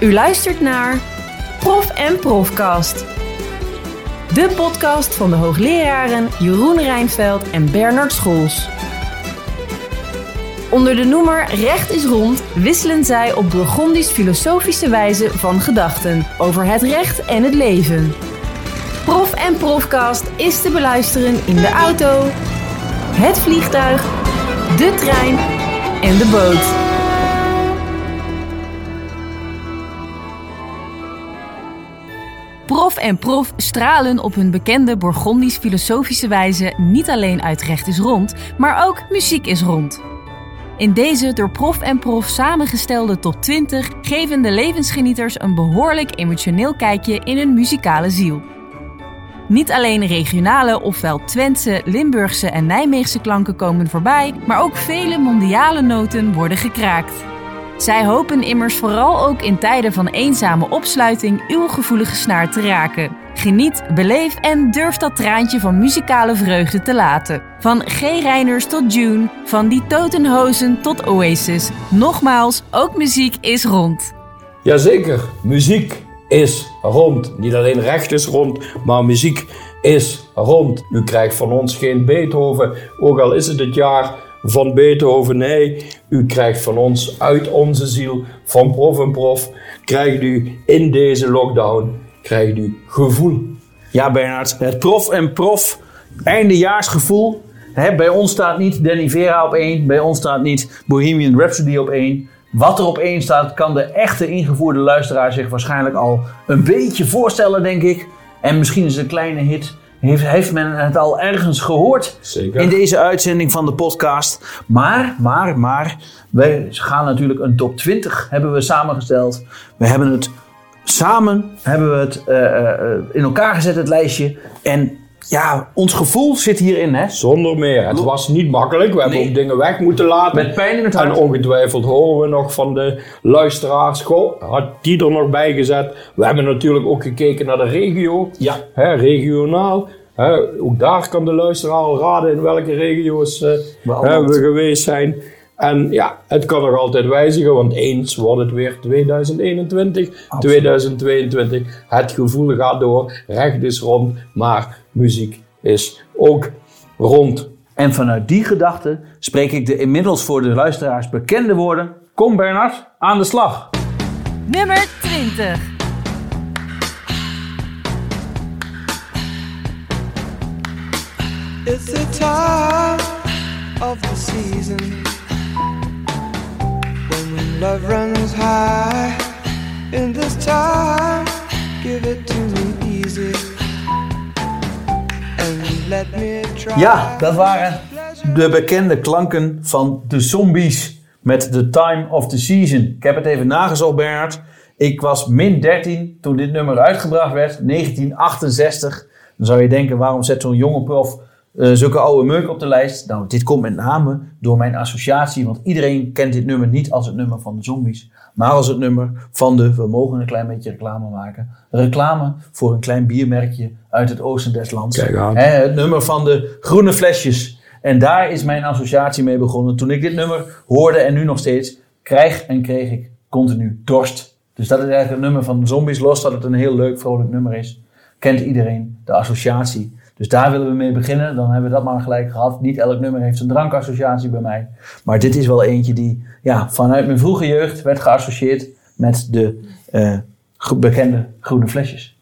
U luistert naar Prof en Profcast. De podcast van de hoogleraren Jeroen Rijnveld en Bernard Scholz. Onder de noemer Recht is rond wisselen zij op Burgondisch filosofische wijze van gedachten over het recht en het leven. Prof en Profcast is te beluisteren in de auto, het vliegtuig, de trein en de boot. En prof stralen op hun bekende Bourgondisch filosofische wijze niet alleen uit recht is rond, maar ook muziek is rond. In deze door prof en prof samengestelde top 20 geven de levensgenieters een behoorlijk emotioneel kijkje in hun muzikale ziel. Niet alleen regionale, ofwel Twentse, Limburgse en Nijmeegse klanken komen voorbij, maar ook vele mondiale noten worden gekraakt. Zij hopen immers vooral ook in tijden van eenzame opsluiting uw gevoelige snaar te raken. Geniet, beleef en durf dat traantje van muzikale vreugde te laten. Van G. Reiners tot June, van die Totenhozen tot Oasis. Nogmaals, ook muziek is rond. Jazeker, muziek is rond. Niet alleen recht is rond, maar muziek is rond. U krijgt van ons geen Beethoven, ook al is het het jaar van Beethoven. Nee, u krijgt van ons uit onze ziel, van prof en prof, krijgt u in deze lockdown, krijgt u gevoel. Ja, Bernard, het prof en prof eindejaarsgevoel. Hè, bij ons staat niet Danny Vera op één, bij ons staat niet Bohemian Rhapsody op één. Wat er op één staat, kan de echte ingevoerde luisteraar zich waarschijnlijk al een beetje voorstellen, denk ik. En misschien is een kleine hit. Heeft, heeft men het al ergens gehoord Zeker. in deze uitzending van de podcast. Maar, maar, maar, wij gaan natuurlijk een top 20 hebben we samengesteld. We hebben het samen hebben we het eh, eh, in elkaar gezet, het lijstje. En ja, ons gevoel zit hierin, hè? Zonder meer. Het was niet makkelijk. We hebben Nee. ook dingen weg moeten laten. Met pijn in het En hart. ongetwijfeld horen we nog van de luisteraars. Goh, had die er nog bij gezet? We hebben natuurlijk ook gekeken naar de regio. Ja. Hè, regionaal. Hè, ook daar kan de luisteraar al raden in welke regio's eh, We geweest zijn. En ja, het kan nog altijd wijzigen, want eens wordt het weer 2021, 2022. Het gevoel gaat door, recht is rond, maar muziek is ook rond. En vanuit die gedachte spreek ik de inmiddels voor de luisteraars bekende woorden. Kom Bernard, aan de slag. Nummer 20. It's the time of the season love runs high. In this time, give it to me easy and let me try. Ja, dat waren de bekende klanken van de zombies met The Time of the Season. Ik heb het even nagezocht, Bernard. Ik was min 13 toen dit nummer uitgebracht werd, 1968. Dan zou je denken, waarom zet zo'n jonge prof eh, zulke oude meuk op de lijst? Nou, dit komt met name door mijn associatie, want iedereen kent dit nummer niet als het nummer van de zombies, maar als het nummer van de, we mogen een klein beetje reclame maken, reclame voor een klein biermerkje uit het oosten des lands. Kijk aan. Het nummer van de groene flesjes. En daar is mijn associatie mee begonnen. Toen ik dit nummer hoorde en nu nog steeds, krijg en kreeg ik continu dorst. Dus dat is eigenlijk het nummer van de zombies, los dat het een heel leuk, vrolijk nummer is. Kent iedereen de associatie. Dus daar willen we mee beginnen. Dan hebben we dat maar gelijk gehad. Niet elk nummer heeft een drankassociatie bij mij. Maar dit is wel eentje die ja, vanuit mijn vroege jeugd werd geassocieerd met de eh, ge- bekende groene flesjes.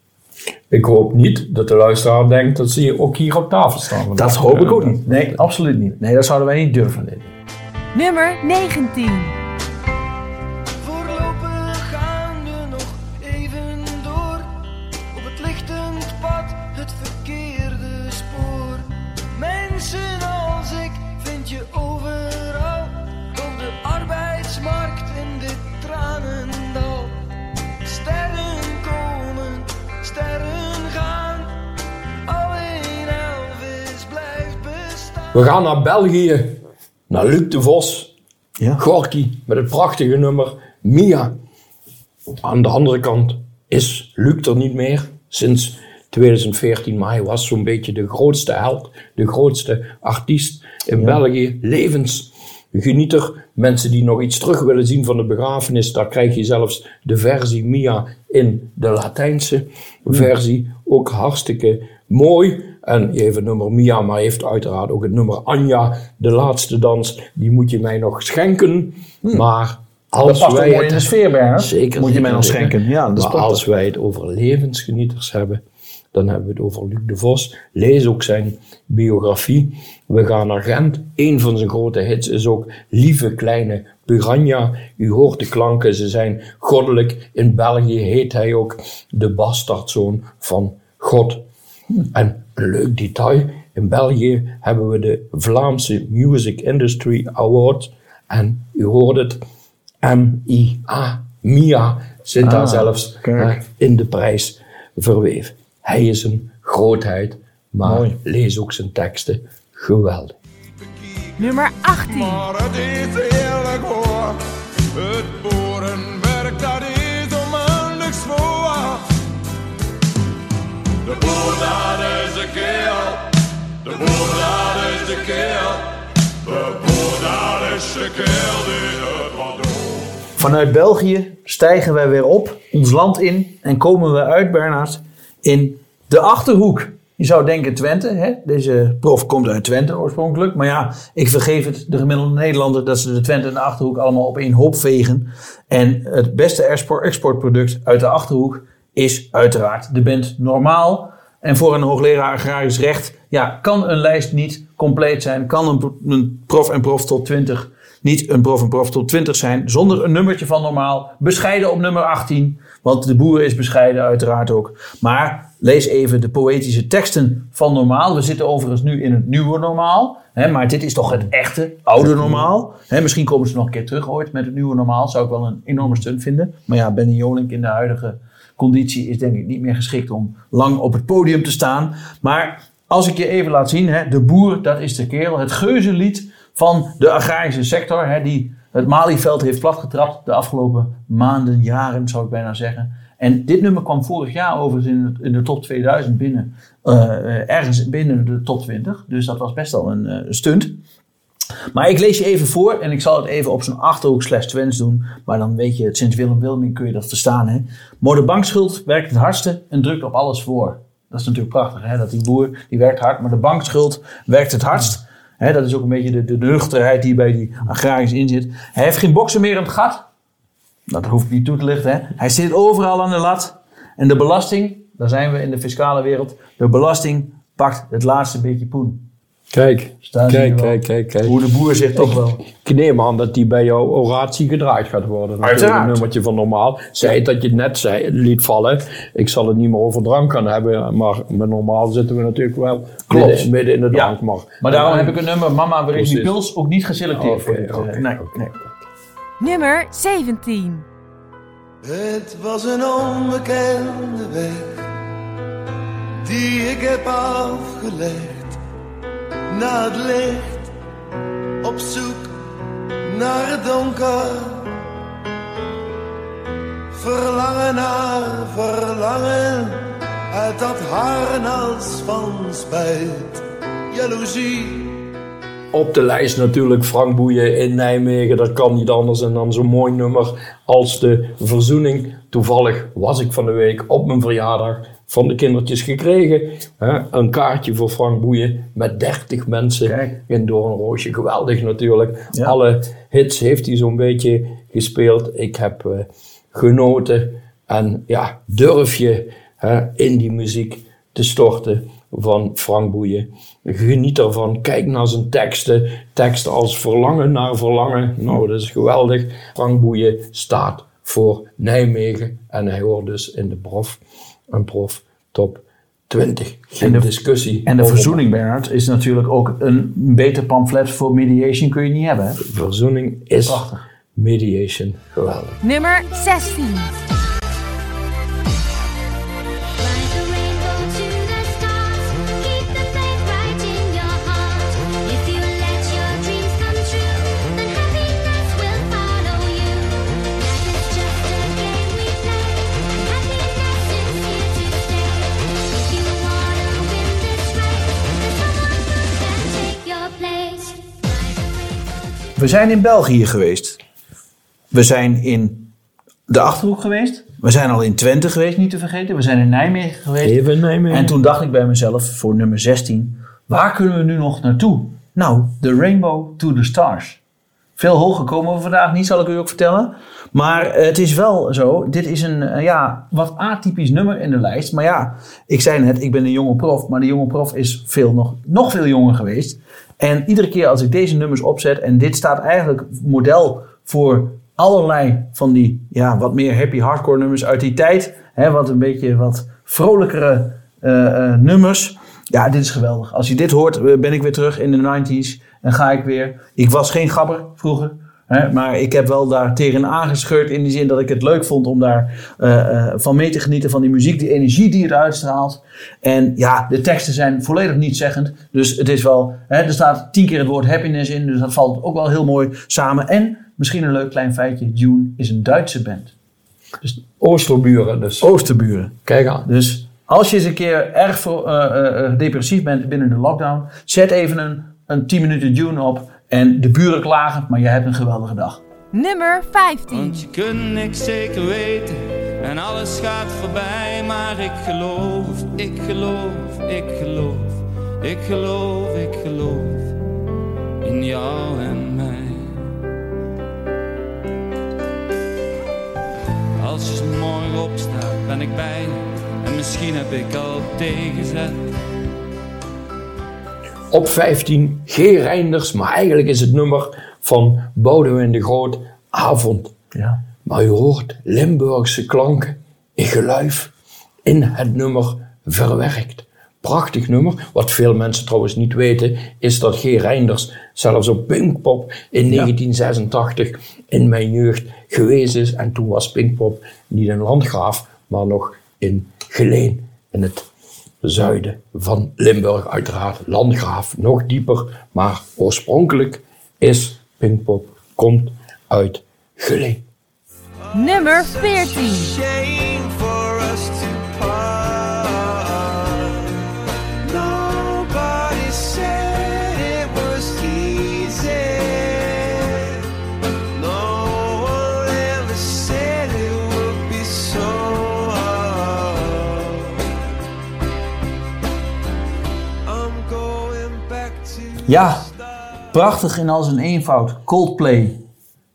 Ik hoop niet dat de luisteraar denkt dat ze hier ook hier op tafel staan. Want Dat hoop ik ook niet. Nee, absoluut niet. Nee, dat zouden wij niet durven. Nummer 19. We gaan naar België, naar Luc de Vos. Ja. Gorky met het prachtige nummer Mia. Aan de andere kant is Luc er niet meer sinds 2014, maar hij was zo'n beetje de grootste held, de grootste artiest in België, levensjong. genieter. Mensen die nog iets terug willen zien van de begrafenis, daar krijg je zelfs de versie Mia in de Latijnse versie. Ook hartstikke mooi. En je heeft het nummer Mia, maar heeft uiteraard ook het nummer Anja, de laatste dans. Die moet je mij nog schenken. Maar Dat als ook wij mooi in de het sfeer. Zeker. Moet je mij nog schenken. Ja, dat maar als wij het over levensgenieters hebben, dan hebben we het over Luc de Vos. Lees ook zijn biografie. We gaan naar Gent. Een van zijn grote hits is ook Lieve Kleine Piranha. U hoort de klanken, ze zijn goddelijk. In België heet hij ook de bastardzoon van God. En een leuk detail. In België hebben we de Vlaamse Music Industry Award. En u hoort het, M-I-A, MIA, zit daar Ah, zelfs kijk. in de prijs verweven. Hij is een grootheid, maar Mooi. lees ook zijn teksten. Geweldig. Nummer 18. Maar het is heerlijk hoor. Het De is de keel. De boer is de keel. De boer is de keel het. Vanuit België stijgen wij weer op, ons land in en komen we uit, Bernhard, in de Achterhoek. Je zou denken Twente, hè? deze prof komt uit Twente oorspronkelijk. Maar ja, ik vergeef het de gemiddelde Nederlander dat ze de Twente en de Achterhoek allemaal op één hoop vegen. En het beste export- exportproduct uit de Achterhoek is uiteraard de band Normaal. En voor een hoogleraar agrarisch recht ja, kan een lijst niet compleet zijn. Kan een, pro- een prof en prof tot 20 niet een prof en prof tot 20 zijn zonder een nummertje van normaal. Bescheiden op nummer 18, want de boer is bescheiden uiteraard ook. Maar lees even de poëtische teksten van normaal. We zitten overigens nu in het nieuwe normaal. Hè, maar dit is toch het echte, oude normaal. Hè, misschien komen ze nog een keer terug ooit met het nieuwe normaal. Zou ik wel een enorme stunt vinden. Maar ja, Benny Jolink in de huidige conditie is denk ik niet meer geschikt om lang op het podium te staan. Maar als ik je even laat zien, hè, de boer, dat is de kerel. Het geuzenlied van de agrarische sector, hè, die het Malieveld heeft platgetrapt de afgelopen maanden, jaren zou ik bijna zeggen. En dit nummer kwam vorig jaar overigens in, het- in de top 2000 binnen, eh, eh, ergens binnen de top 20. Dus dat was best wel een eh, stunt. Maar ik lees je even voor en ik zal het even op zo'n achterhoek slash Twents doen. Maar dan weet je, sinds Willem Wilming kun je dat verstaan. Hè? Maar de bankschuld werkt het hardste en drukt op alles voor. Dat is natuurlijk prachtig, hè? dat die boer die werkt hard, maar de bankschuld werkt het hardst. Dat is ook een beetje de, de nuchterheid die bij die agrarisch in zit. Hij heeft geen boksen meer in het gat. Dat hoef ik niet toe te lichten. Hè? Hij zit overal aan de lat. En de belasting, daar zijn we in de fiscale wereld. De belasting pakt het laatste beetje poen. Kijk, Staan hier kijk, wel. kijk, kijk, kijk. Hoe de boer zich toch wel... Ik neem aan dat die bij jouw oratie gedraaid gaat worden. Natuurlijk Uiteraard. Een nummertje van normaal. Zij dat je het net zei, liet vallen. Ik zal het niet meer over drank gaan hebben. Maar met normaal zitten we natuurlijk wel Klopt. midden, midden in de Ja. drank. Maar, Maar daarom heb ik een nummer Mama Waar is die pils ook niet geselecteerd Oké, voor dit. eh, nee, oké. nee. Nummer 17. Het was een onbekende weg die ik heb afgelegd naar het licht, op zoek naar het donker. Verlangen naar verlangen uit dat harnas van spijt, jaloezie. op de lijst natuurlijk Frank Boeien in Nijmegen. Dat kan niet anders. En dan zo'n mooi nummer als de verzoening. Toevallig was ik van de week op mijn verjaardag van de kindertjes gekregen. Hè, een kaartje voor Frank Boeien met 30 mensen Kijk. in Doornroosje. Geweldig natuurlijk. Ja. Alle hits heeft hij zo'n beetje gespeeld. Ik heb eh, genoten. En ja, durf je hè, in die muziek te storten van Frank Boeien. Geniet ervan. Kijk naar zijn teksten. Teksten als verlangen naar verlangen. Nou, dat is geweldig. Frank Boeien staat voor Nijmegen. En hij hoort dus in de prof, een prof top 20. Geen En de- discussie. En de verzoening, Bernhard, is natuurlijk ook een beter pamflet voor mediation kun je niet hebben. Hè? Verzoening is Prachtig. mediation. Geweldig. Nummer 16. We zijn in België geweest. We zijn in de Achterhoek geweest. We zijn al in Twente geweest, niet te vergeten. We zijn in Nijmegen geweest. Even Nijmegen. En toen dacht ik bij mezelf, voor nummer 16, waar kunnen we nu nog naartoe? Nou, The Rainbow to the Stars. Veel hoger komen we vandaag niet, zal ik u ook vertellen. Maar het is wel zo, dit is een eh, ja, wat atypisch nummer in de lijst. Maar ja, ik zei net, ik ben een jonge prof, maar de jonge prof is veel nog, nog veel jonger geweest. En iedere keer als ik deze nummers opzet, en dit staat eigenlijk model voor allerlei van die ja, wat meer happy hardcore nummers uit die tijd. Hè, wat een beetje wat vrolijkere eh, eh, nummers. Ja, dit is geweldig. Als je dit hoort, eh, ben ik weer terug in de 90s. En ga ik weer. Ik was geen gabber vroeger. Hè, maar ik heb wel daar tegen aangescheurd. In die zin dat ik het leuk vond om daar eh, eh, van mee te genieten. Van die muziek, die energie die het uitstraalt. En ja, de teksten zijn volledig niet zeggend. Dus het is wel. Hè, er staat tien keer het woord happiness in. Dus dat valt ook wel heel mooi samen. En misschien een leuk klein feitje: June is een Duitse band. Oosterburen dus. Oosterburen. Kijk aan. Dus als je eens een keer erg voor, eh, depressief bent binnen de lockdown, zet even een, een 10 minuten June op en de buren klagen, maar je hebt een geweldige dag. Nummer 15. Want je kunt niks zeker weten en alles gaat voorbij. Maar ik geloof, ik geloof, ik geloof, ik geloof, ik geloof in jou en mij. Als je 's morgen opstaat, ben ik bij je. En misschien heb ik al tegenzet. Op 15 G. Reinders, maar eigenlijk is het nummer van Boudewijn de Groot, Avond. Ja. Maar u hoort Limburgse klanken in geluif in het nummer verwerkt. Prachtig nummer. Wat veel mensen trouwens niet weten, is dat G. Reinders zelfs op Pinkpop in 1986 in mijn jeugd geweest is. En toen was Pinkpop niet in Landgraaf, maar nog in Geleen, in het zuiden van Limburg. Uiteraard Landgraaf, nog dieper. Maar oorspronkelijk is Pinkpop, komt uit Geleen. Nummer 14. Ja, prachtig in al zijn eenvoud. Coldplay.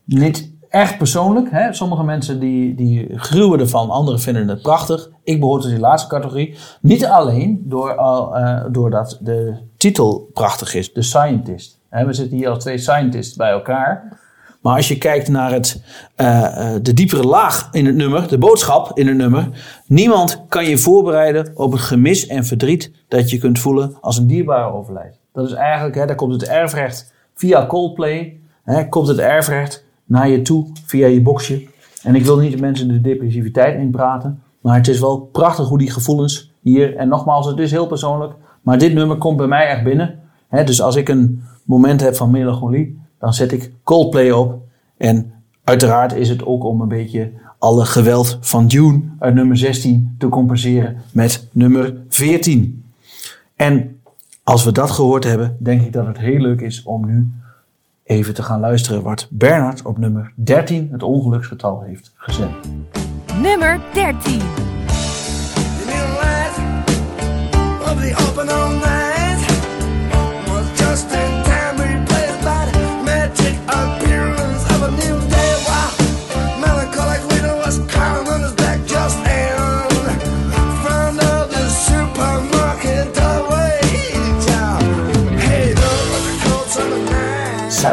Niet echt persoonlijk. Hè? Sommige mensen die, die gruwen ervan, anderen vinden het prachtig. Ik behoor tot die laatste categorie. Niet alleen door, eh, doordat de titel prachtig is, The Scientist. We zitten hier al twee scientists bij elkaar. Maar als je kijkt naar het, eh, eh, de diepere laag in het nummer, de boodschap in het nummer. Niemand kan je voorbereiden op het gemis en verdriet dat je kunt voelen als een dierbare overlijdt. Dat is eigenlijk, hè, daar komt het erfrecht via Coldplay. Hè, komt het erfrecht naar je toe via je boxje. En ik wil niet de mensen de depressiviteit inpraten. Maar het is wel prachtig hoe die gevoelens hier. En nogmaals, het is heel persoonlijk. Maar dit nummer komt bij mij echt binnen. Hè, dus als ik een moment heb van melancholie, dan zet ik Coldplay op. En uiteraard is het ook om een beetje alle geweld van Dune uit nummer 16 te compenseren met nummer 14. En als we dat gehoord hebben, denk ik dat het heel leuk is om nu even te gaan luisteren wat Bernard op nummer 13, het ongeluksgetal, heeft gezet. Nummer 13.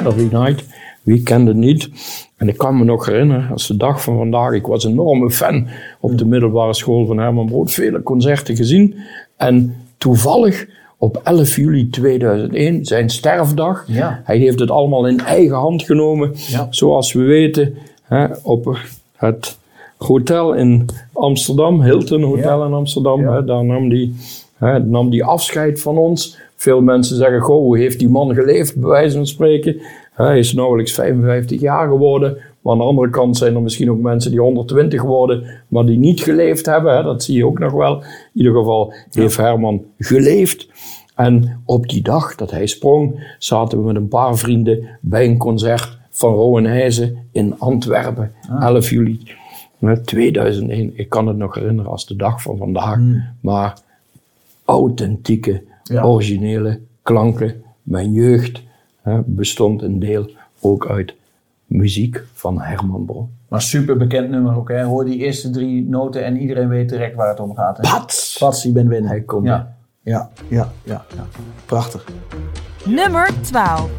Saturday Night. Wie kende het niet? En ik kan me nog herinneren, als de dag van vandaag, ik was een enorme fan op de middelbare school van Herman Brood, vele concerten gezien. En toevallig op 11 juli 2001, zijn sterfdag, Ja. hij heeft het allemaal in eigen hand genomen. Ja. Zoals we weten, hè, op het hotel in Amsterdam, Hilton Hotel Ja. in Amsterdam, hè, daar nam hij hè, nam die afscheid van ons. Veel mensen zeggen, goh, hoe heeft die man geleefd, bij wijze van spreken. Hij is nauwelijks 55 jaar geworden. Maar aan de andere kant zijn er misschien ook mensen die 120 worden, maar die niet geleefd hebben. Hè. Dat zie je ook nog wel. In ieder geval heeft Herman geleefd. En op die dag dat hij sprong, zaten we met een paar vrienden bij een concert van Rowenhuizen in Antwerpen, 11 juli eh, 2001. Ik kan het nog herinneren als de dag van vandaag. Maar authentieke, Ja. originele klanken. Mijn jeugd hè, bestond een deel ook uit muziek van Herman Brood. Maar super bekend nummer ook, hè? Hoor die eerste drie noten en iedereen weet direct waar het om gaat. Hè? Pats! Pats, die ben binnen. Hij komt ja. Ja, ja, ja, ja. Prachtig. Nummer 12.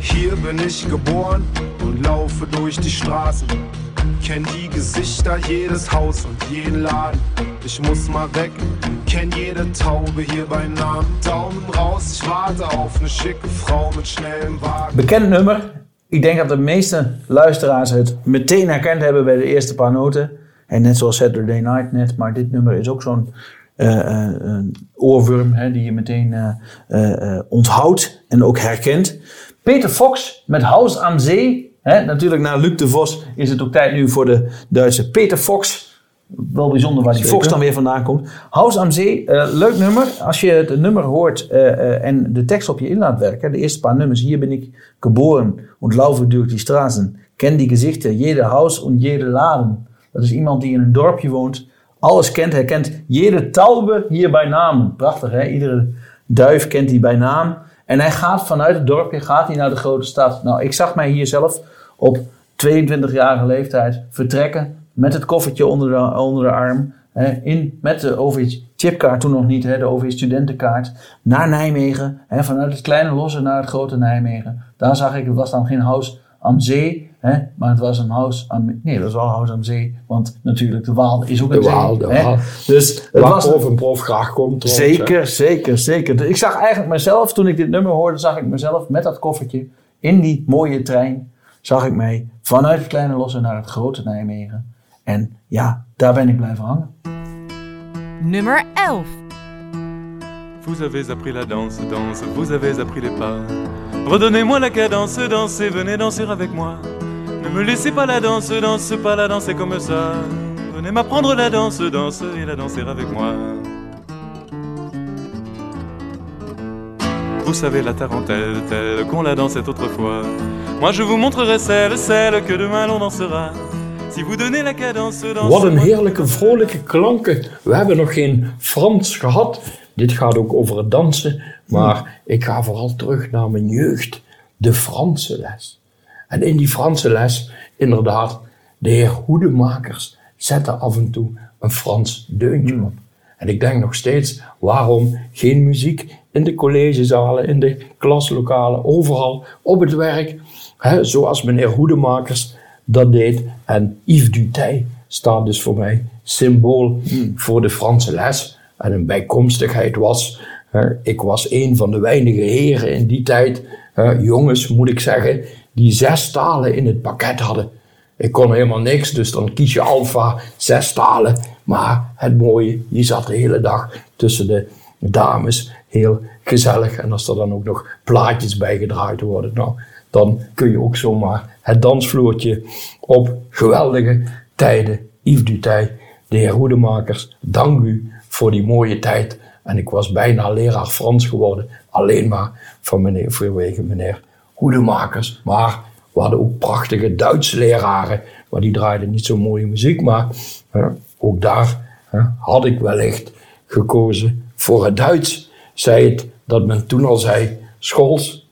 Hier bin ich geboren und laufe durch die Straßen. Kenn die Gesichter, jedes Haus und jeden Laden. Ich muss mal weg, kenn jede Taube hier bei Namen. Daumen raus, ich warte auf eine schicke Frau mit schnellem Wagen. Bekend nummer. Ik denk dat de meeste luisteraars het meteen herkend hebben bij de eerste paar noten. En net zoals Saturday Night net, maar dit nummer is ook zo'n eh, een oorworm hè, die je meteen eh, onthoudt en ook herkent. Peter Fox met House am Zee. Natuurlijk na Luc de Vos is het ook tijd nu voor de Duitse Peter Fox. Wel bijzonder waar die Zeker. Fox dan weer vandaan komt. House am Zee, eh, leuk nummer. Als je het nummer hoort eh, eh, en de tekst op je in laat werken. De eerste paar nummers. Hier ben ik geboren und laufe durch die Straßen. Ken die gezichten, jede Haus und jede Laden. Dat is iemand die in een dorpje woont. Alles kent, hij kent jede taube hier bij naam. Prachtig hè, iedere duif kent hij bij naam. En hij gaat vanuit het dorpje gaat hij naar de grote stad. Nou, ik zag mij hier zelf op 22-jarige leeftijd vertrekken met het koffertje onder de, onder de arm. Hè, in, met de OV-chipkaart, toen nog niet, hè, de OV-studentenkaart, naar Nijmegen. Hè, vanuit het kleine losse naar het grote Nijmegen. Daar zag ik, het was dan geen huis aan zee, hè, maar het was een huis aan... Nee, dat was wel een huis aan zee, want natuurlijk de Waal is ook een De zee. Waal, de hè. Waal. Dus het Waar was, prof en prof graag komt. trouwens, hè. Zeker, zeker, zeker. Dus ik zag eigenlijk mezelf, toen ik dit nummer hoorde, zag ik mezelf met dat koffertje in die mooie trein. Zag ik mij vanuit het kleine losse naar het grote Nijmegen. En ja, daar ben ik blijven hangen. Nummer 11. Vous avez appris la danse, danse, vous avez appris les pas. Redonnez-moi la cadence, dansez, venez danser avec moi. Ne me laissez pas la danse, danse pas la danser comme ça. Venez m'apprendre la danse, danse et la danser avec moi. Vous savez la tarentelle, telle qu'on la dansait autrefois. Moi je vous montrerai celle, celle que demain l'on dansera. Si vous donnez la cadence, danse. Wat een heerlijke, vrolijke klanken. We hebben nog geen Frans gehad. Dit gaat ook over het dansen. Maar ik ga vooral terug naar mijn jeugd. De Franse les. En in die Franse les, inderdaad, de heer Hoedemakers zette af en toe een Frans deuntje op. En ik denk nog steeds, waarom geen muziek in de collegezalen, in de klaslokalen, overal, op het werk. Hè, zoals meneer Hoedemakers dat deed. En Yves Dutey staat dus voor mij symbool voor de Franse les. En een bijkomstigheid was, hè, ik was een van de weinige heren in die tijd, hè, jongens moet ik zeggen, die zes talen in het pakket hadden. Ik kon helemaal niks, dus dan kies je alfa, zes talen. Maar het mooie, je zat de hele dag tussen de dames, heel gezellig. En als er dan ook nog plaatjes bij gedraaid worden, nou, dan kun je ook zomaar het dansvloertje op geweldige tijden. Yves Dutey, de heer Hoedemakers, dank u voor die mooie tijd. En ik was bijna leraar Frans geworden, alleen maar van meneer, vanwege meneer Hoedemakers. Maar we hadden ook prachtige Duitse leraren, maar die draaiden niet zo mooie muziek. Maar ook daar had ik wellicht gekozen voor het Duits. Zei het dat men toen al zei, schools,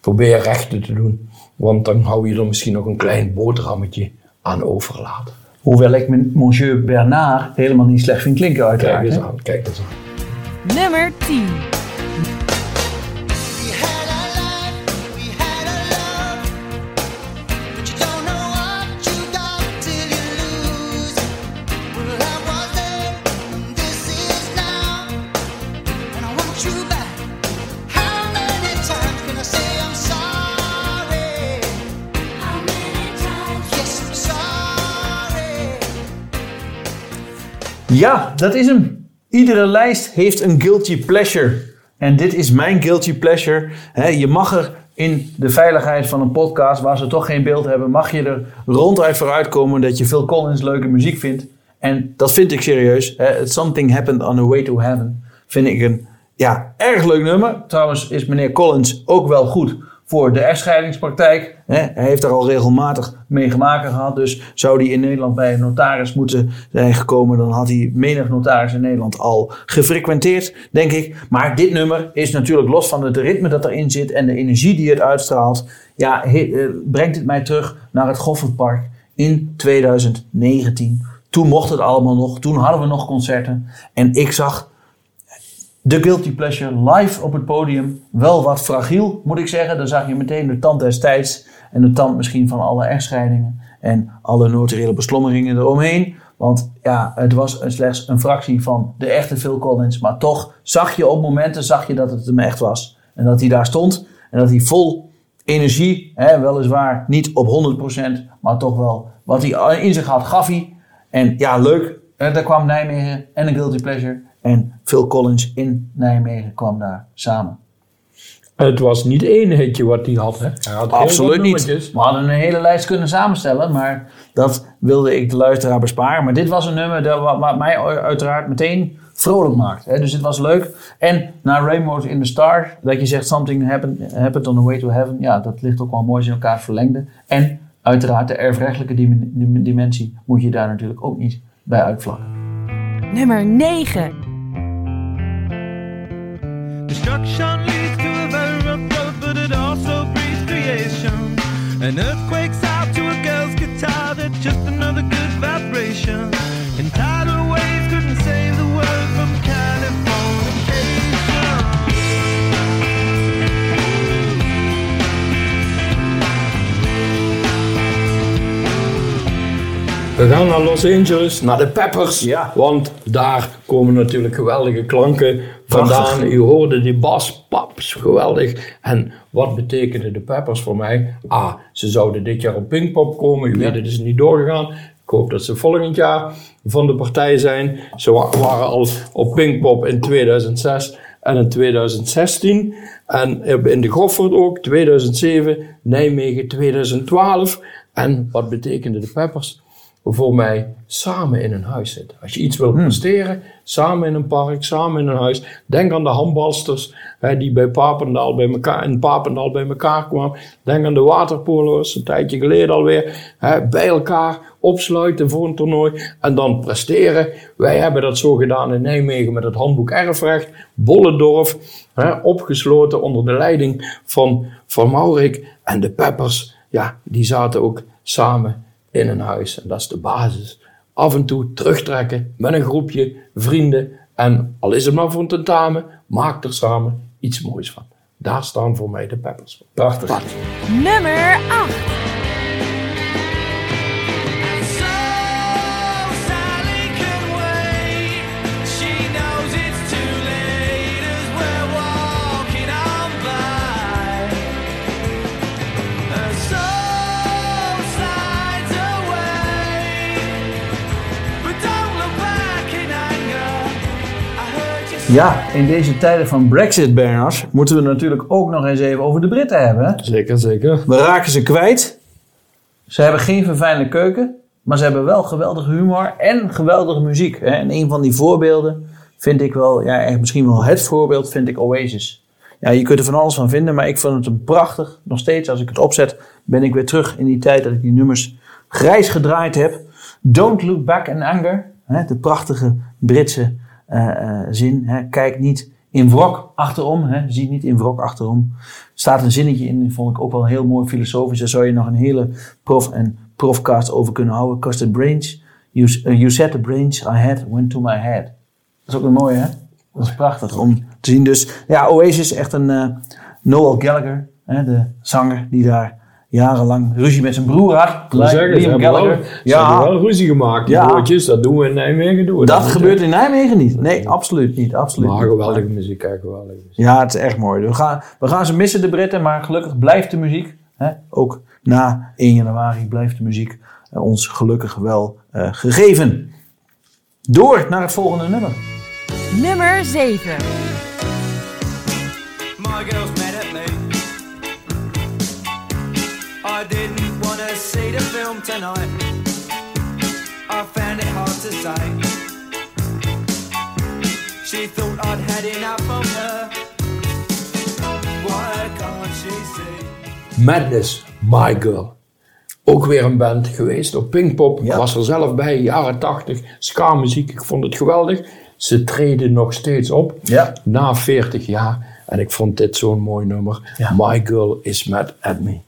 probeer rechten te doen. Want dan hou je er misschien nog een klein boterhammetje aan overlaten. Hoewel ik mijn Monsieur Bernard helemaal niet slecht vind klinken uiteraard. Kijk eens aan, kijk eens aan. Nummer 10. Ja, dat is hem. Iedere lijst heeft een guilty pleasure. En dit is mijn guilty pleasure. Je mag er in de veiligheid van een podcast waar ze toch geen beeld hebben, mag je er ronduit vooruit komen dat je Phil Collins leuke muziek vindt. En dat vind ik serieus. It's Something Happened on the Way to Heaven vind ik een ja, erg leuk nummer. Trouwens is meneer Collins ook wel goed voor de echtscheidingspraktijk. Hè. Hij heeft daar al regelmatig mee maken gehad. Dus zou hij in Nederland bij een notaris moeten zijn gekomen... dan had hij menig notaris in Nederland al gefrequenteerd, denk ik. Maar dit nummer is natuurlijk los van het ritme dat erin zit... en de energie die het uitstraalt... ja, eh, brengt het mij terug naar het Goffertpark in 2019. Toen mocht het allemaal nog. Toen hadden we nog concerten. En ik zag de Guilty Pleasure live op het podium. Wel wat fragiel, moet ik zeggen. Dan zag je meteen de tand destijds. En de tand misschien van alle echtscheidingen. En alle notariële beslommeringen eromheen. Want ja, het was slechts een fractie van de echte Phil Collins. Maar toch zag je op momenten zag je dat het hem echt was. En dat hij daar stond. En dat hij vol energie, hè, weliswaar niet op 100%. Maar toch wel wat hij in zich had, gaf hij. En ja, leuk. Daar kwam Nijmegen en een Guilty Pleasure. En Phil Collins in Nijmegen kwam daar samen. Het was niet één hitje wat hij had. Hè? Hij had heel Absoluut niet. We hadden een hele lijst kunnen samenstellen, maar dat wilde ik de luisteraar besparen. Maar dit was een nummer dat, wat, wat mij uiteraard meteen vrolijk maakt. Hè? Dus dit was leuk. En naar Rainbows in the Stars, dat je zegt something happened, happened on the way to heaven. Ja, dat ligt ook wel mooi in elkaar verlengde. En uiteraard de erfrechtelijke dim- dim- dimensie moet je daar natuurlijk ook niet bij uitvlakken. Nummer 9. Vibration. And tidal waves couldn't save the world from Californication. We gaan naar Los Angeles, naar de Peppers. Ja. Want daar komen natuurlijk geweldige klanken vandaan. Prachtig. U hoorde die bas, paps, geweldig. En wat betekenen de Peppers voor mij? Ah, ze zouden dit jaar op Pinkpop komen. U weet, het is niet doorgegaan. Ik hoop dat ze volgend jaar van de partij zijn. Ze wa- waren al op Pinkpop in 2006 en in 2016. En in de Goffert ook, 2007. Nijmegen 2012. En wat betekenen de Peppers? Voor mij samen in een huis zitten. Als je iets wil presteren, samen in een park, samen in een huis. Denk aan de handbalsters hè, die bij Papendal bij elkaar, in Papendal bij elkaar kwamen. Denk aan de waterpolo's, een tijdje geleden alweer. Hè, bij elkaar opsluiten voor een toernooi en dan presteren. Wij hebben dat zo gedaan in Nijmegen met het handboek erfrecht. Bollendorf, hè, opgesloten onder de leiding van, van Maurik. En de Peppers, ja, die zaten ook samen in een huis. En dat is de basis. Af en toe terugtrekken met een groepje vrienden. En al is het maar voor een tentamen, maak er samen iets moois van. Daar staan voor mij de peppers voor. Prachtig. Nummer 8. Ja, in deze tijden van Brexit, Bernard, moeten we natuurlijk ook nog eens even over de Britten hebben. Zeker, zeker. We raken ze kwijt. Ze hebben geen verfijnde keuken, maar ze hebben wel geweldige humor en geweldige muziek. Hè? En een van die voorbeelden vind ik wel, ja, echt misschien wel het voorbeeld, vind ik Oasis. Ja, je kunt er van alles van vinden, maar ik vond het een prachtig. Nog steeds, als ik het opzet, ben ik weer terug in die tijd dat ik die nummers grijs gedraaid heb. Don't look back in anger. Hè? De prachtige Britse zin. Hè? Kijk niet in wrok achterom. Hè? Zie niet in wrok achterom. staat een zinnetje in, die vond ik ook wel heel mooi filosofisch. Daar zou je nog een hele prof en profcast over kunnen houden. Because the brains, you, said the brains I had went to my head. Dat is ook een mooie, hè? Dat is prachtig om te zien. Dus ja, Oasis is echt een eh, Noel Gallagher, hè, de zanger die daar jarenlang ruzie met zijn broer Liam wel, Gallagher. ze Ja, hebben wel ruzie gemaakt. Die Ja. broodjes, dat doen we in Nijmegen. Doen we dat gebeurt in Nijmegen niet. Nee, absoluut niet. Absoluut Maar niet. geweldige muziek, hè, geweldige muziek. Ja, het is echt mooi. We gaan, we gaan ze missen, de Britten, maar gelukkig blijft de muziek. Hè? Ook na 1 januari blijft de muziek eh, ons gelukkig wel eh, gegeven. Door naar het volgende nummer. Nummer 7. To see the film tonight. I found it hard to say. She thought I'd had enough of her. Why can't she see? Madness, My Girl. Ook weer een band geweest op Pinkpop. Ik was er zelf bij, jaren 80. Ska muziek, ik vond het geweldig. Ze treden nog steeds op. Ja. Na 40 jaar. En ik vond dit zo'n mooi nummer. Ja. My Girl is mad at me.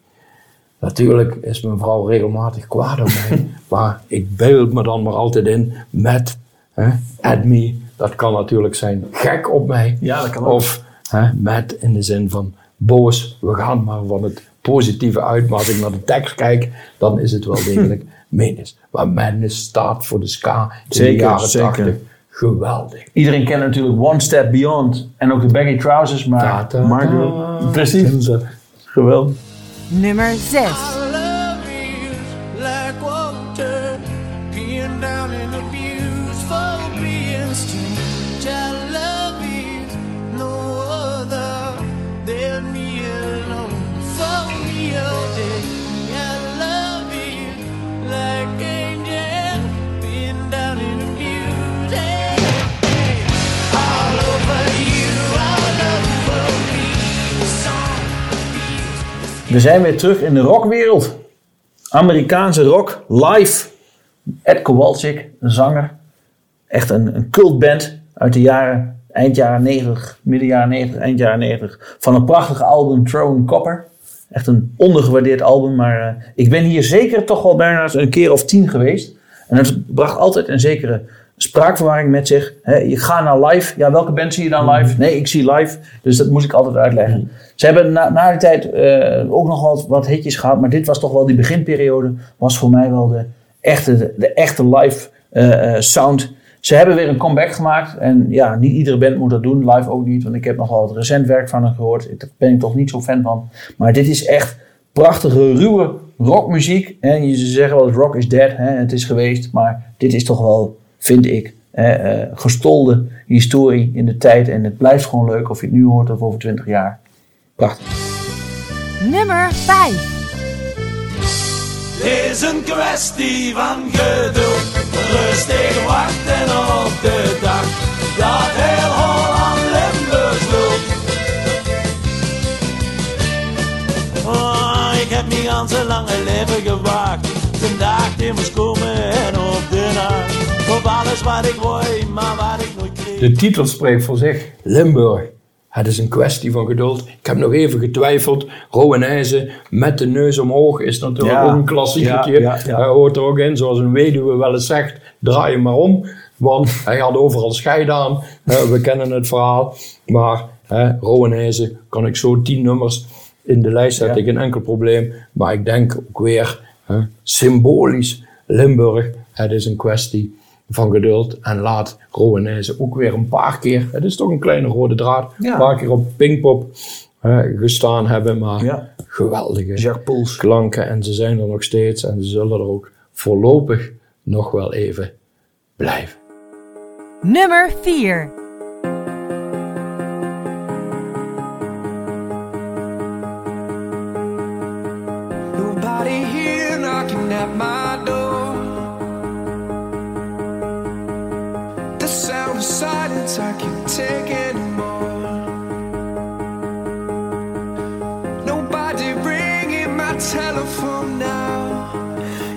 Natuurlijk is mijn vrouw regelmatig kwaad op mij. maar ik beeld me dan maar altijd in met hè. Dat kan natuurlijk zijn gek op mij. Ja, dat kan ook. Of hè, mad in de zin van boos. We gaan maar van het positieve uit. Maar als ik naar de tekst kijk, dan is het wel degelijk menens. Maar madness staat voor de ska in de jaren zeker. 80. Geweldig. Iedereen kent natuurlijk One Step Beyond en ook de Baggy Trousers, maar Margot, ta. precies, geweldig. Nummer 6. We zijn weer terug in de rockwereld. Amerikaanse rock, live. Ed Kowalczyk, een zanger. Echt een, een cultband uit de jaren, eind jaren 90, midden jaren 90, eind jaren 90. Van een prachtige album Throwing Copper. Echt een ondergewaardeerd album, maar eh, ik ben hier zeker toch wel bijna een keer of tien geweest. En het bracht altijd een zekere spraakverwarring met zich. Hè, je gaat naar live. Ja, welke band zie je dan live? Nee, ik zie live. Dus dat moest ik altijd uitleggen. Ze hebben na, na die tijd eh, ook nog wat, wat hitjes gehad. Maar dit was toch wel die beginperiode. Was voor mij wel de echte, de, de echte live eh, eh, sound. Ze hebben weer een comeback gemaakt. En ja, niet iedere band moet dat doen. Live ook niet. Want ik heb nogal wat recent werk van hen gehoord. Daar ben ik toch niet zo fan van. Maar dit is echt prachtige, ruwe rockmuziek. En je zeggen wel, rock is dead. Hè, het is geweest. Maar dit is toch wel, vind ik, eh, gestolde historie in de tijd. En het blijft gewoon leuk of je het nu hoort of over 20 jaar. Prachtig. Nummer 5. Het is een kwestie van geduld, rustig wachten op de dag dat heel Holland Limburg loopt. Oh, ik heb niet aan zijn lange leven gewacht, vandaag die moest komen en op alles wat ik wou, maar wat ik nooit kreeg. De titel spreekt voor zich. Limburg. Het is een kwestie van geduld. Ik heb nog even getwijfeld. Rowenijzen met de neus omhoog is natuurlijk Ja. ook een klassiekertje. Ja, ja, ja. Hij hoort er ook in, zoals een weduwe wel eens zegt, draai je maar om. Want hij had overal scheid aan. We kennen het verhaal. Maar hè, Rowenijzen kan ik zo tien nummers in de lijst zetten. Ja. Geen enkel probleem. Maar ik denk ook weer hè, symbolisch Limburg. Het is een kwestie van geduld. En laat Rowanese ook weer een paar keer, het is toch een kleine rode draad, Ja. een paar keer op Pinkpop hè, gestaan hebben. Maar Ja. geweldige klanken. En ze zijn er nog steeds. En ze zullen er ook voorlopig nog wel even blijven. Nummer 4. Nobody here knocking at my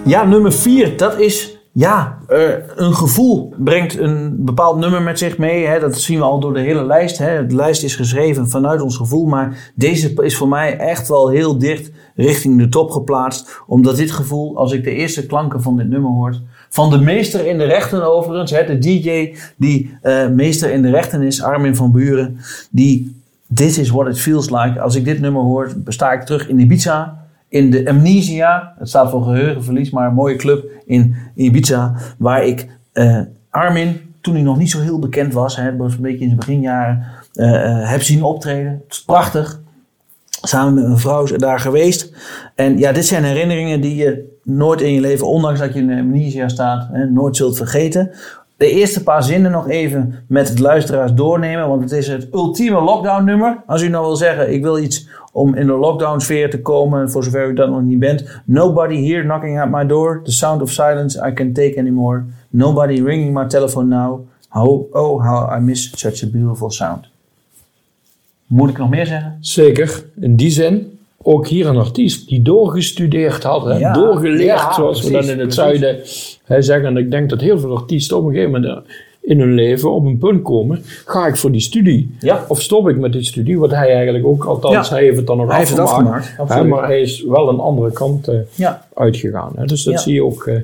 Ja, nummer 4, dat is ja, eh, een gevoel brengt een bepaald nummer met zich mee. Hè. Dat zien we al door de hele lijst. Hè. De lijst is geschreven vanuit ons gevoel, maar deze is voor mij echt wel heel dicht richting de top geplaatst. Omdat dit gevoel, als ik de eerste klanken van dit nummer hoor, van de meester in de rechten overigens, hè, de DJ die eh, meester in de rechten is, Armin van Buren, die This is what it feels like. Als ik dit nummer hoor, sta ik terug in Ibiza in de Amnesia. Het staat voor geheugenverlies, maar een mooie club in Ibiza. Waar ik eh, Armin, toen hij nog niet zo heel bekend was, hè, een beetje in zijn beginjaren, eh, eh, heb zien optreden. Het is prachtig. Samen met mijn vrouw daar geweest. En ja, dit zijn herinneringen die je nooit in je leven, ondanks dat je in de Amnesia staat, hè, nooit zult vergeten. De eerste paar zinnen nog even met de luisteraars doornemen. Want het is het ultieme lockdown nummer. Als u nou wil zeggen, ik wil iets om in de lockdown sfeer te komen. Voor zover u dat nog niet bent. Nobody here knocking at my door. The sound of silence I can take anymore. Nobody ringing my telephone now. How, oh, how I miss such a beautiful sound. Moet ik nog meer zeggen? Zeker, in die zin. Ook hier een artiest die doorgestudeerd had? Ja. doorgeleerd, Ja, zoals we dan in het precies. zuiden hè, zeggen. En ik denk dat heel veel artiesten op een gegeven moment eh, in hun leven op een punt komen. Ga ik voor die studie? Ja. Of stop ik met die studie? Wat hij eigenlijk ook, althans, hij heeft het dan nog Hij heeft het afgemaakt. afgemaakt, Hè, maar hij is wel een andere kant eh, uitgegaan. Hè? Dus dat zie je ook eh,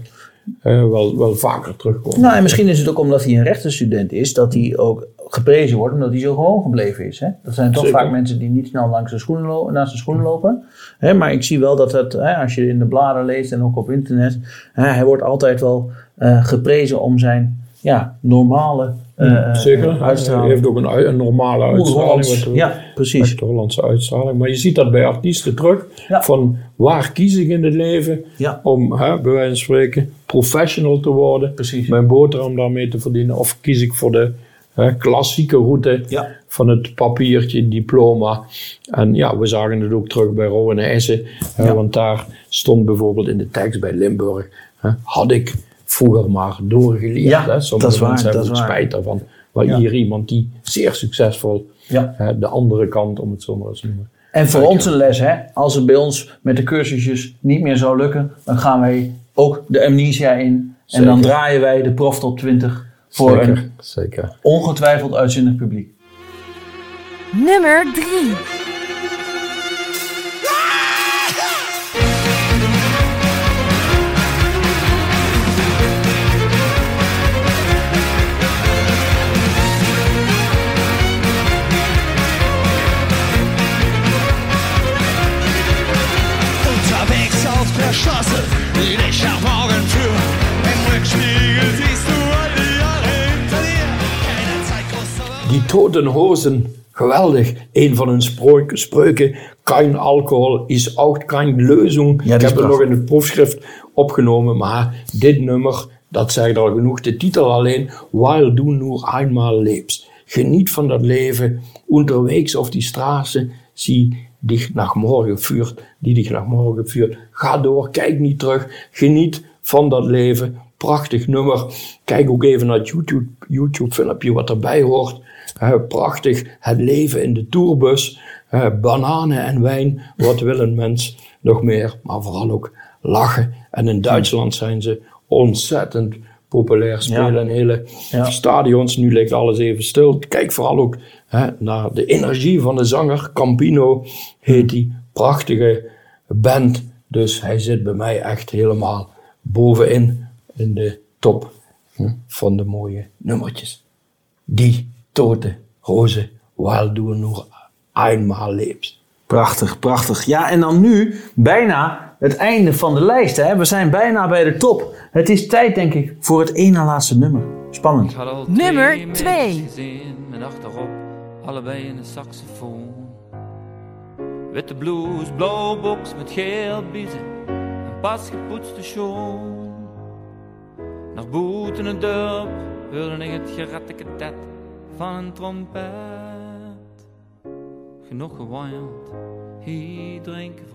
wel, wel vaker terugkomen. Nou, en misschien is het ook omdat hij een rechtenstudent is, dat hij ook geprezen wordt omdat hij zo gewoon gebleven is. Hè? Dat zijn toch Zeker. vaak mensen die niet snel langs de schoenen naast de schoenen lopen. Hè? Maar ik zie wel dat het, hè, als je in de bladen leest en ook op internet, hè, hij wordt altijd wel eh, geprezen om zijn ja, normale eh, Zeker, eh, hij uitstraling. heeft ook een, een normale uitstraling. Oer-Hollands. wat- Ja, precies. De Hollandse uitstraling. Maar je ziet dat bij artiesten terug. Ja. Van waar kies ik in het leven Ja. om, hè, bij wijze van spreken, professional te worden. Precies. Mijn boterham daarmee te verdienen. Of kies ik voor de hè, klassieke route Ja. van het papiertje, diploma. En ja, we zagen het ook terug bij Rowan Essen. hè, Ja. Want daar stond bijvoorbeeld in de tekst bij Limburg. hè, had ik vroeger maar doorgeleerd. Ja, hè. Sommige dat is waar, mensen hebben spijt daarvan. Maar hier iemand die zeer succesvol hè, de andere kant, om het zo maar eens te noemen. En voor ons een les, hè? als het bij ons met de cursusjes niet meer zou lukken, dan gaan wij ook de amnesia in. En dan draaien wij de Prof Top 20 voor een Zeker, zeker. ongetwijfeld uitzinnig publiek. Nummer 3. Toten hozen, geweldig. Een van hun spreuken, kein alcohol is ook geen lösung. Ja, Ik heb het nog in het proefschrift opgenomen, maar dit nummer, dat zegt al genoeg. De titel alleen, Weil du nur einmal lebst. Geniet van dat leven, unterwegs auf die Straße, zie dich nach morgen führt, die dich nach morgen führt. Ga door, kijk niet terug, geniet van dat leven. Prachtig nummer. Kijk ook even naar het YouTube, YouTube filmpje wat erbij hoort. Eh, prachtig, het leven in de tourbus. Eh, bananen en wijn, wat wil een mens nog meer? Maar vooral ook lachen. En in Duitsland zijn ze ontzettend populair. Spelen Ja. hele Ja. stadions. Nu ligt alles even stil. Kijk vooral ook hè, naar de energie van de zanger. Campino heet die. Prachtige band. Dus hij zit bij mij echt helemaal bovenin in de top hm, van de mooie nummertjes. Die tote roze, weil du nur einmal lebst. Prachtig, prachtig. Ja, en dan nu bijna het einde van de lijst. Hè? We zijn bijna bij de top. Het is tijd, denk ik, voor het ene laatste nummer. Spannend. Nummer twee twee. mensen gezien met achterop allebei in de saxofoon. Witte blues, blauwe box met geel biezen, een pas gepoetste schoen. Naar boet in het dorp hoorde ik het geratteketet van een trompet. Genoeg gewaaierd, hier drinken.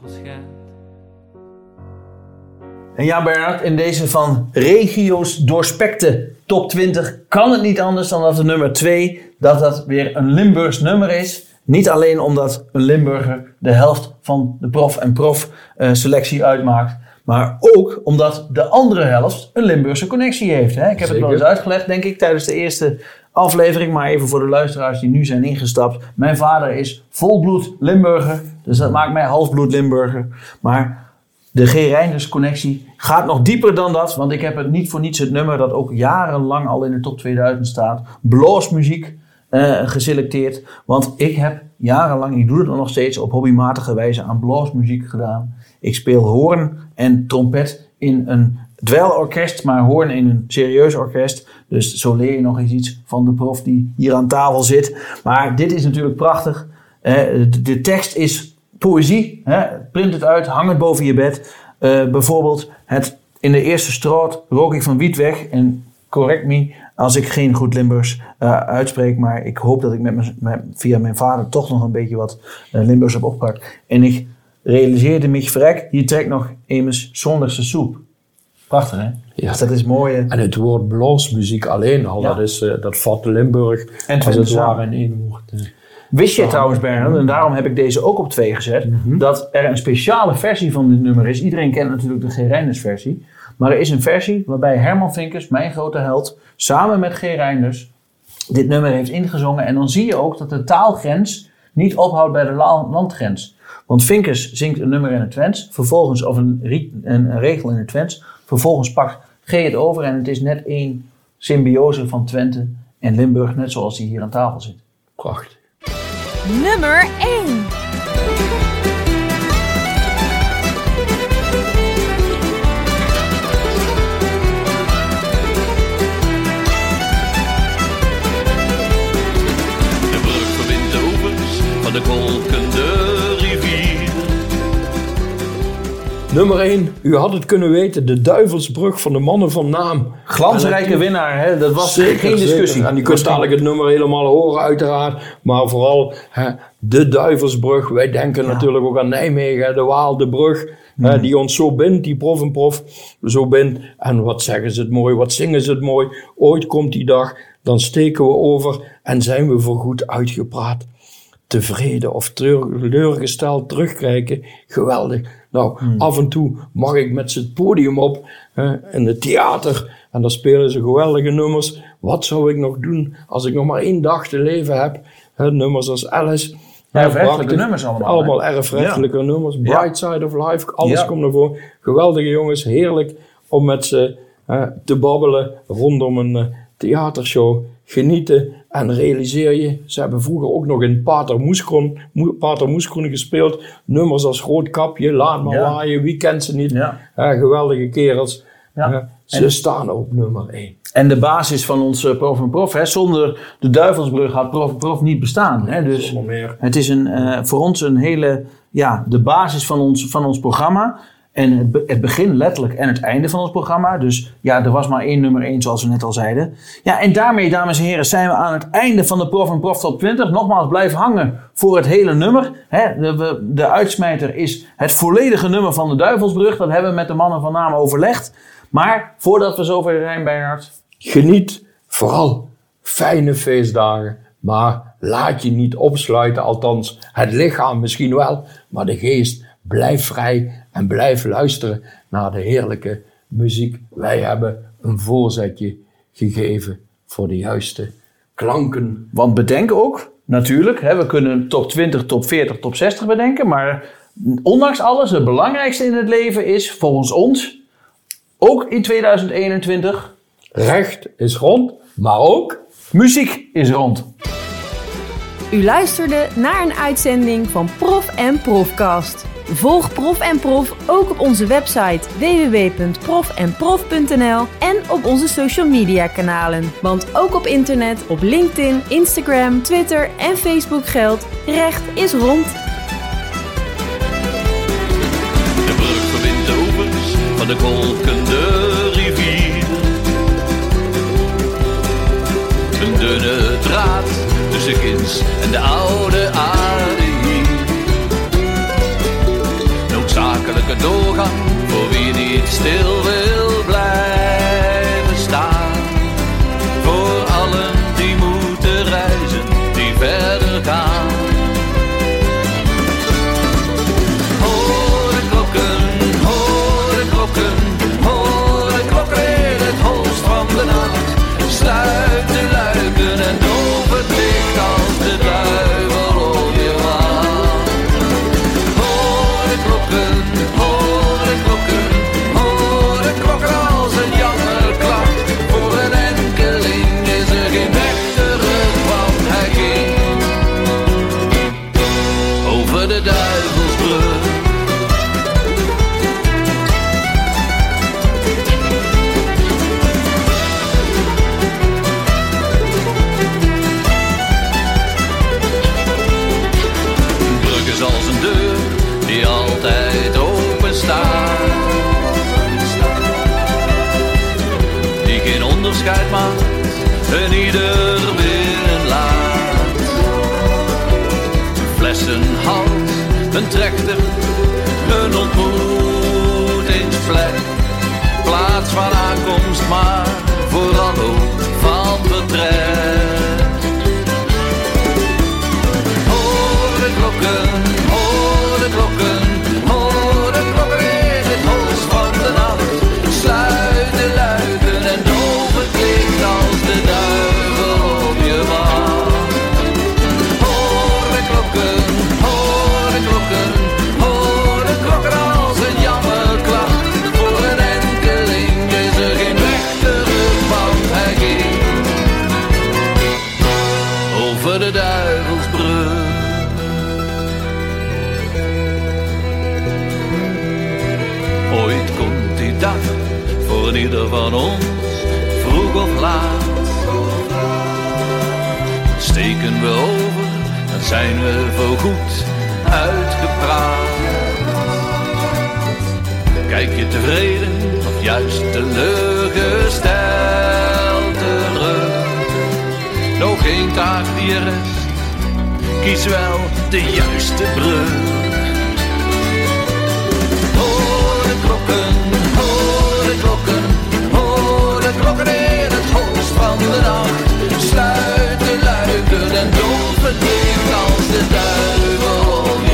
En ja, Bernard, in deze van regio's doorspekte top 20 kan het niet anders dan dat de nummer 2, dat dat weer een Limburgs nummer is. Niet alleen omdat een Limburger de helft van de prof en prof eh, selectie uitmaakt, maar ook omdat de andere helft een Limburgse connectie heeft. Hè? Ik heb het wel eens uitgelegd, denk ik, tijdens de eerste aflevering. Maar even voor de luisteraars die nu zijn ingestapt. Mijn vader is volbloed Limburger, dus dat maakt mij halfbloed Limburger. Maar de G. Reinders connectie gaat nog dieper dan dat. Want ik heb het niet voor niets het nummer dat ook jarenlang al in de top 2000 staat. Bluesmuziek eh geselecteerd. Want ik heb jarenlang, ik doe het nog steeds op hobbymatige wijze aan bluesmuziek gedaan. Ik speel hoorn en trompet in een dweilorkest, maar hoorn in een serieus orkest. Dus zo leer je nog eens iets van de prof die hier aan tafel zit. Maar dit is natuurlijk prachtig. De, tekst is poëzie. Print het uit, hang het boven je bed. Eh, bijvoorbeeld het, in de eerste stroot rook ik van wiet weg. En correct me Als ik geen goed Limburgs eh, uitspreek, maar ik hoop dat ik met via mijn vader toch nog een beetje wat eh, Limburgs heb opgepakt. En ik realiseerde me, verrek, hier trekt nog immers zondagse soep. Prachtig, hè? Ja. Dus dat is mooi. eh, En het woord blasmuziek alleen al, Ja. dat, is, eh, dat vat Limburg En als het ware in één woord. eh. Wist je trouwens, Bernhard, en daarom heb ik deze ook op twee gezet, dat er een speciale versie van dit nummer is. Iedereen kent natuurlijk de G. Reinders versie. Maar er is een versie waarbij Herman Vinkers, mijn grote held, samen met G. Reinders dit nummer heeft ingezongen. En dan zie je ook dat de taalgrens niet ophoudt bij de la- landgrens. Want Vinkers zingt een nummer in het Twents, vervolgens, of een, een regel in het Twents. Vervolgens pakt G het over en het is net één symbiose van Twente en Limburg, net zoals die hier aan tafel zit. Prachtig. Nummer 1. Nummer 1, u had het kunnen weten, de Duivelsbrug van de mannen van naam. Glansrijke winnaar, hè? dat was Zeker, geen zeker. discussie. En die kunt dadelijk het nummer helemaal horen, uiteraard. Maar vooral hè, de Duivelsbrug. Wij denken natuurlijk ook aan Nijmegen, de Waal, de brug. hè, Hmm. die ons zo bindt, die prof en prof zo bindt. En wat zeggen ze het mooi, wat zingen ze het mooi. Ooit komt die dag, dan steken we over en zijn we voorgoed uitgepraat. Tevreden of teleurgesteld terugkijken, geweldig. Nou, af en toe mag ik met ze het podium op hè, in het theater en dan spelen ze geweldige nummers. Wat zou ik nog doen als ik nog maar één dag te leven heb? Hè, nummers als Alice. Erfrechtelijke nummers allemaal? Allemaal erfrechtelijke nummers. Bright Side of Life, alles Ja. komt ervoor. Geweldige jongens, heerlijk om met ze hè, te babbelen rondom een eh, theatershow. Genieten en realiseer je, ze hebben vroeger ook nog in Pater Moeskroen, Mo- Pater Moeskroen gespeeld. Nummers als Groot Kapje, Laat maar Ja. waaien, wie kent ze niet? Ja. Geweldige kerels. Ja. Ze staan op nummer 1. En de basis van ons eh, Prof en Prof, hè? zonder de Duivelsbrug had Prof en Prof niet bestaan. Hè? Dus meer. het is een, eh, voor ons een hele, ja, de basis van ons, van ons programma. En het, het begin letterlijk en het einde van ons programma. Dus ja, er was maar één nummer één, zoals we net al zeiden. Ja, en daarmee, dames en heren, zijn we aan het einde van de Prof en Prof Top 20. Nogmaals, blijf hangen voor het hele nummer. De, de uitsmijter is het volledige nummer van de Duivelsbrug. Dat hebben we met de mannen van naam overlegd. Maar voordat we zover zijn, Bernhard, Geniet vooral fijne feestdagen, maar laat je niet opsluiten. Althans, het lichaam misschien wel, maar de geest blijf vrij en blijf luisteren naar de heerlijke muziek. Wij hebben een voorzetje gegeven voor de juiste klanken. Want bedenk ook, natuurlijk, hè, we kunnen top 20, top 40, top 60 bedenken. Maar ondanks alles, het belangrijkste in het leven is volgens ons, ook in 2021, Recht is rond, maar ook muziek is rond. U luisterde naar een uitzending van Prof en Profcast. Volg Prof en Prof ook op onze website www.profenprof.nl en op onze social media kanalen. Want ook op internet, op LinkedIn, Instagram, Twitter en Facebook geldt: recht is rond. De brug verbindt de oevers van de kolkende rivier. Een dunne draad tussen ginds en de oude wie niet does dag voor ieder van ons, vroeg of laat. Steken we over, dan zijn we voorgoed uitgepraat. Kijk je tevreden of juist teleurgesteld terug? Nog geen taak die er is, kies wel de juiste brug. wakker in het hoogst van de nacht. Sluit de luiken en doof het licht als de duivel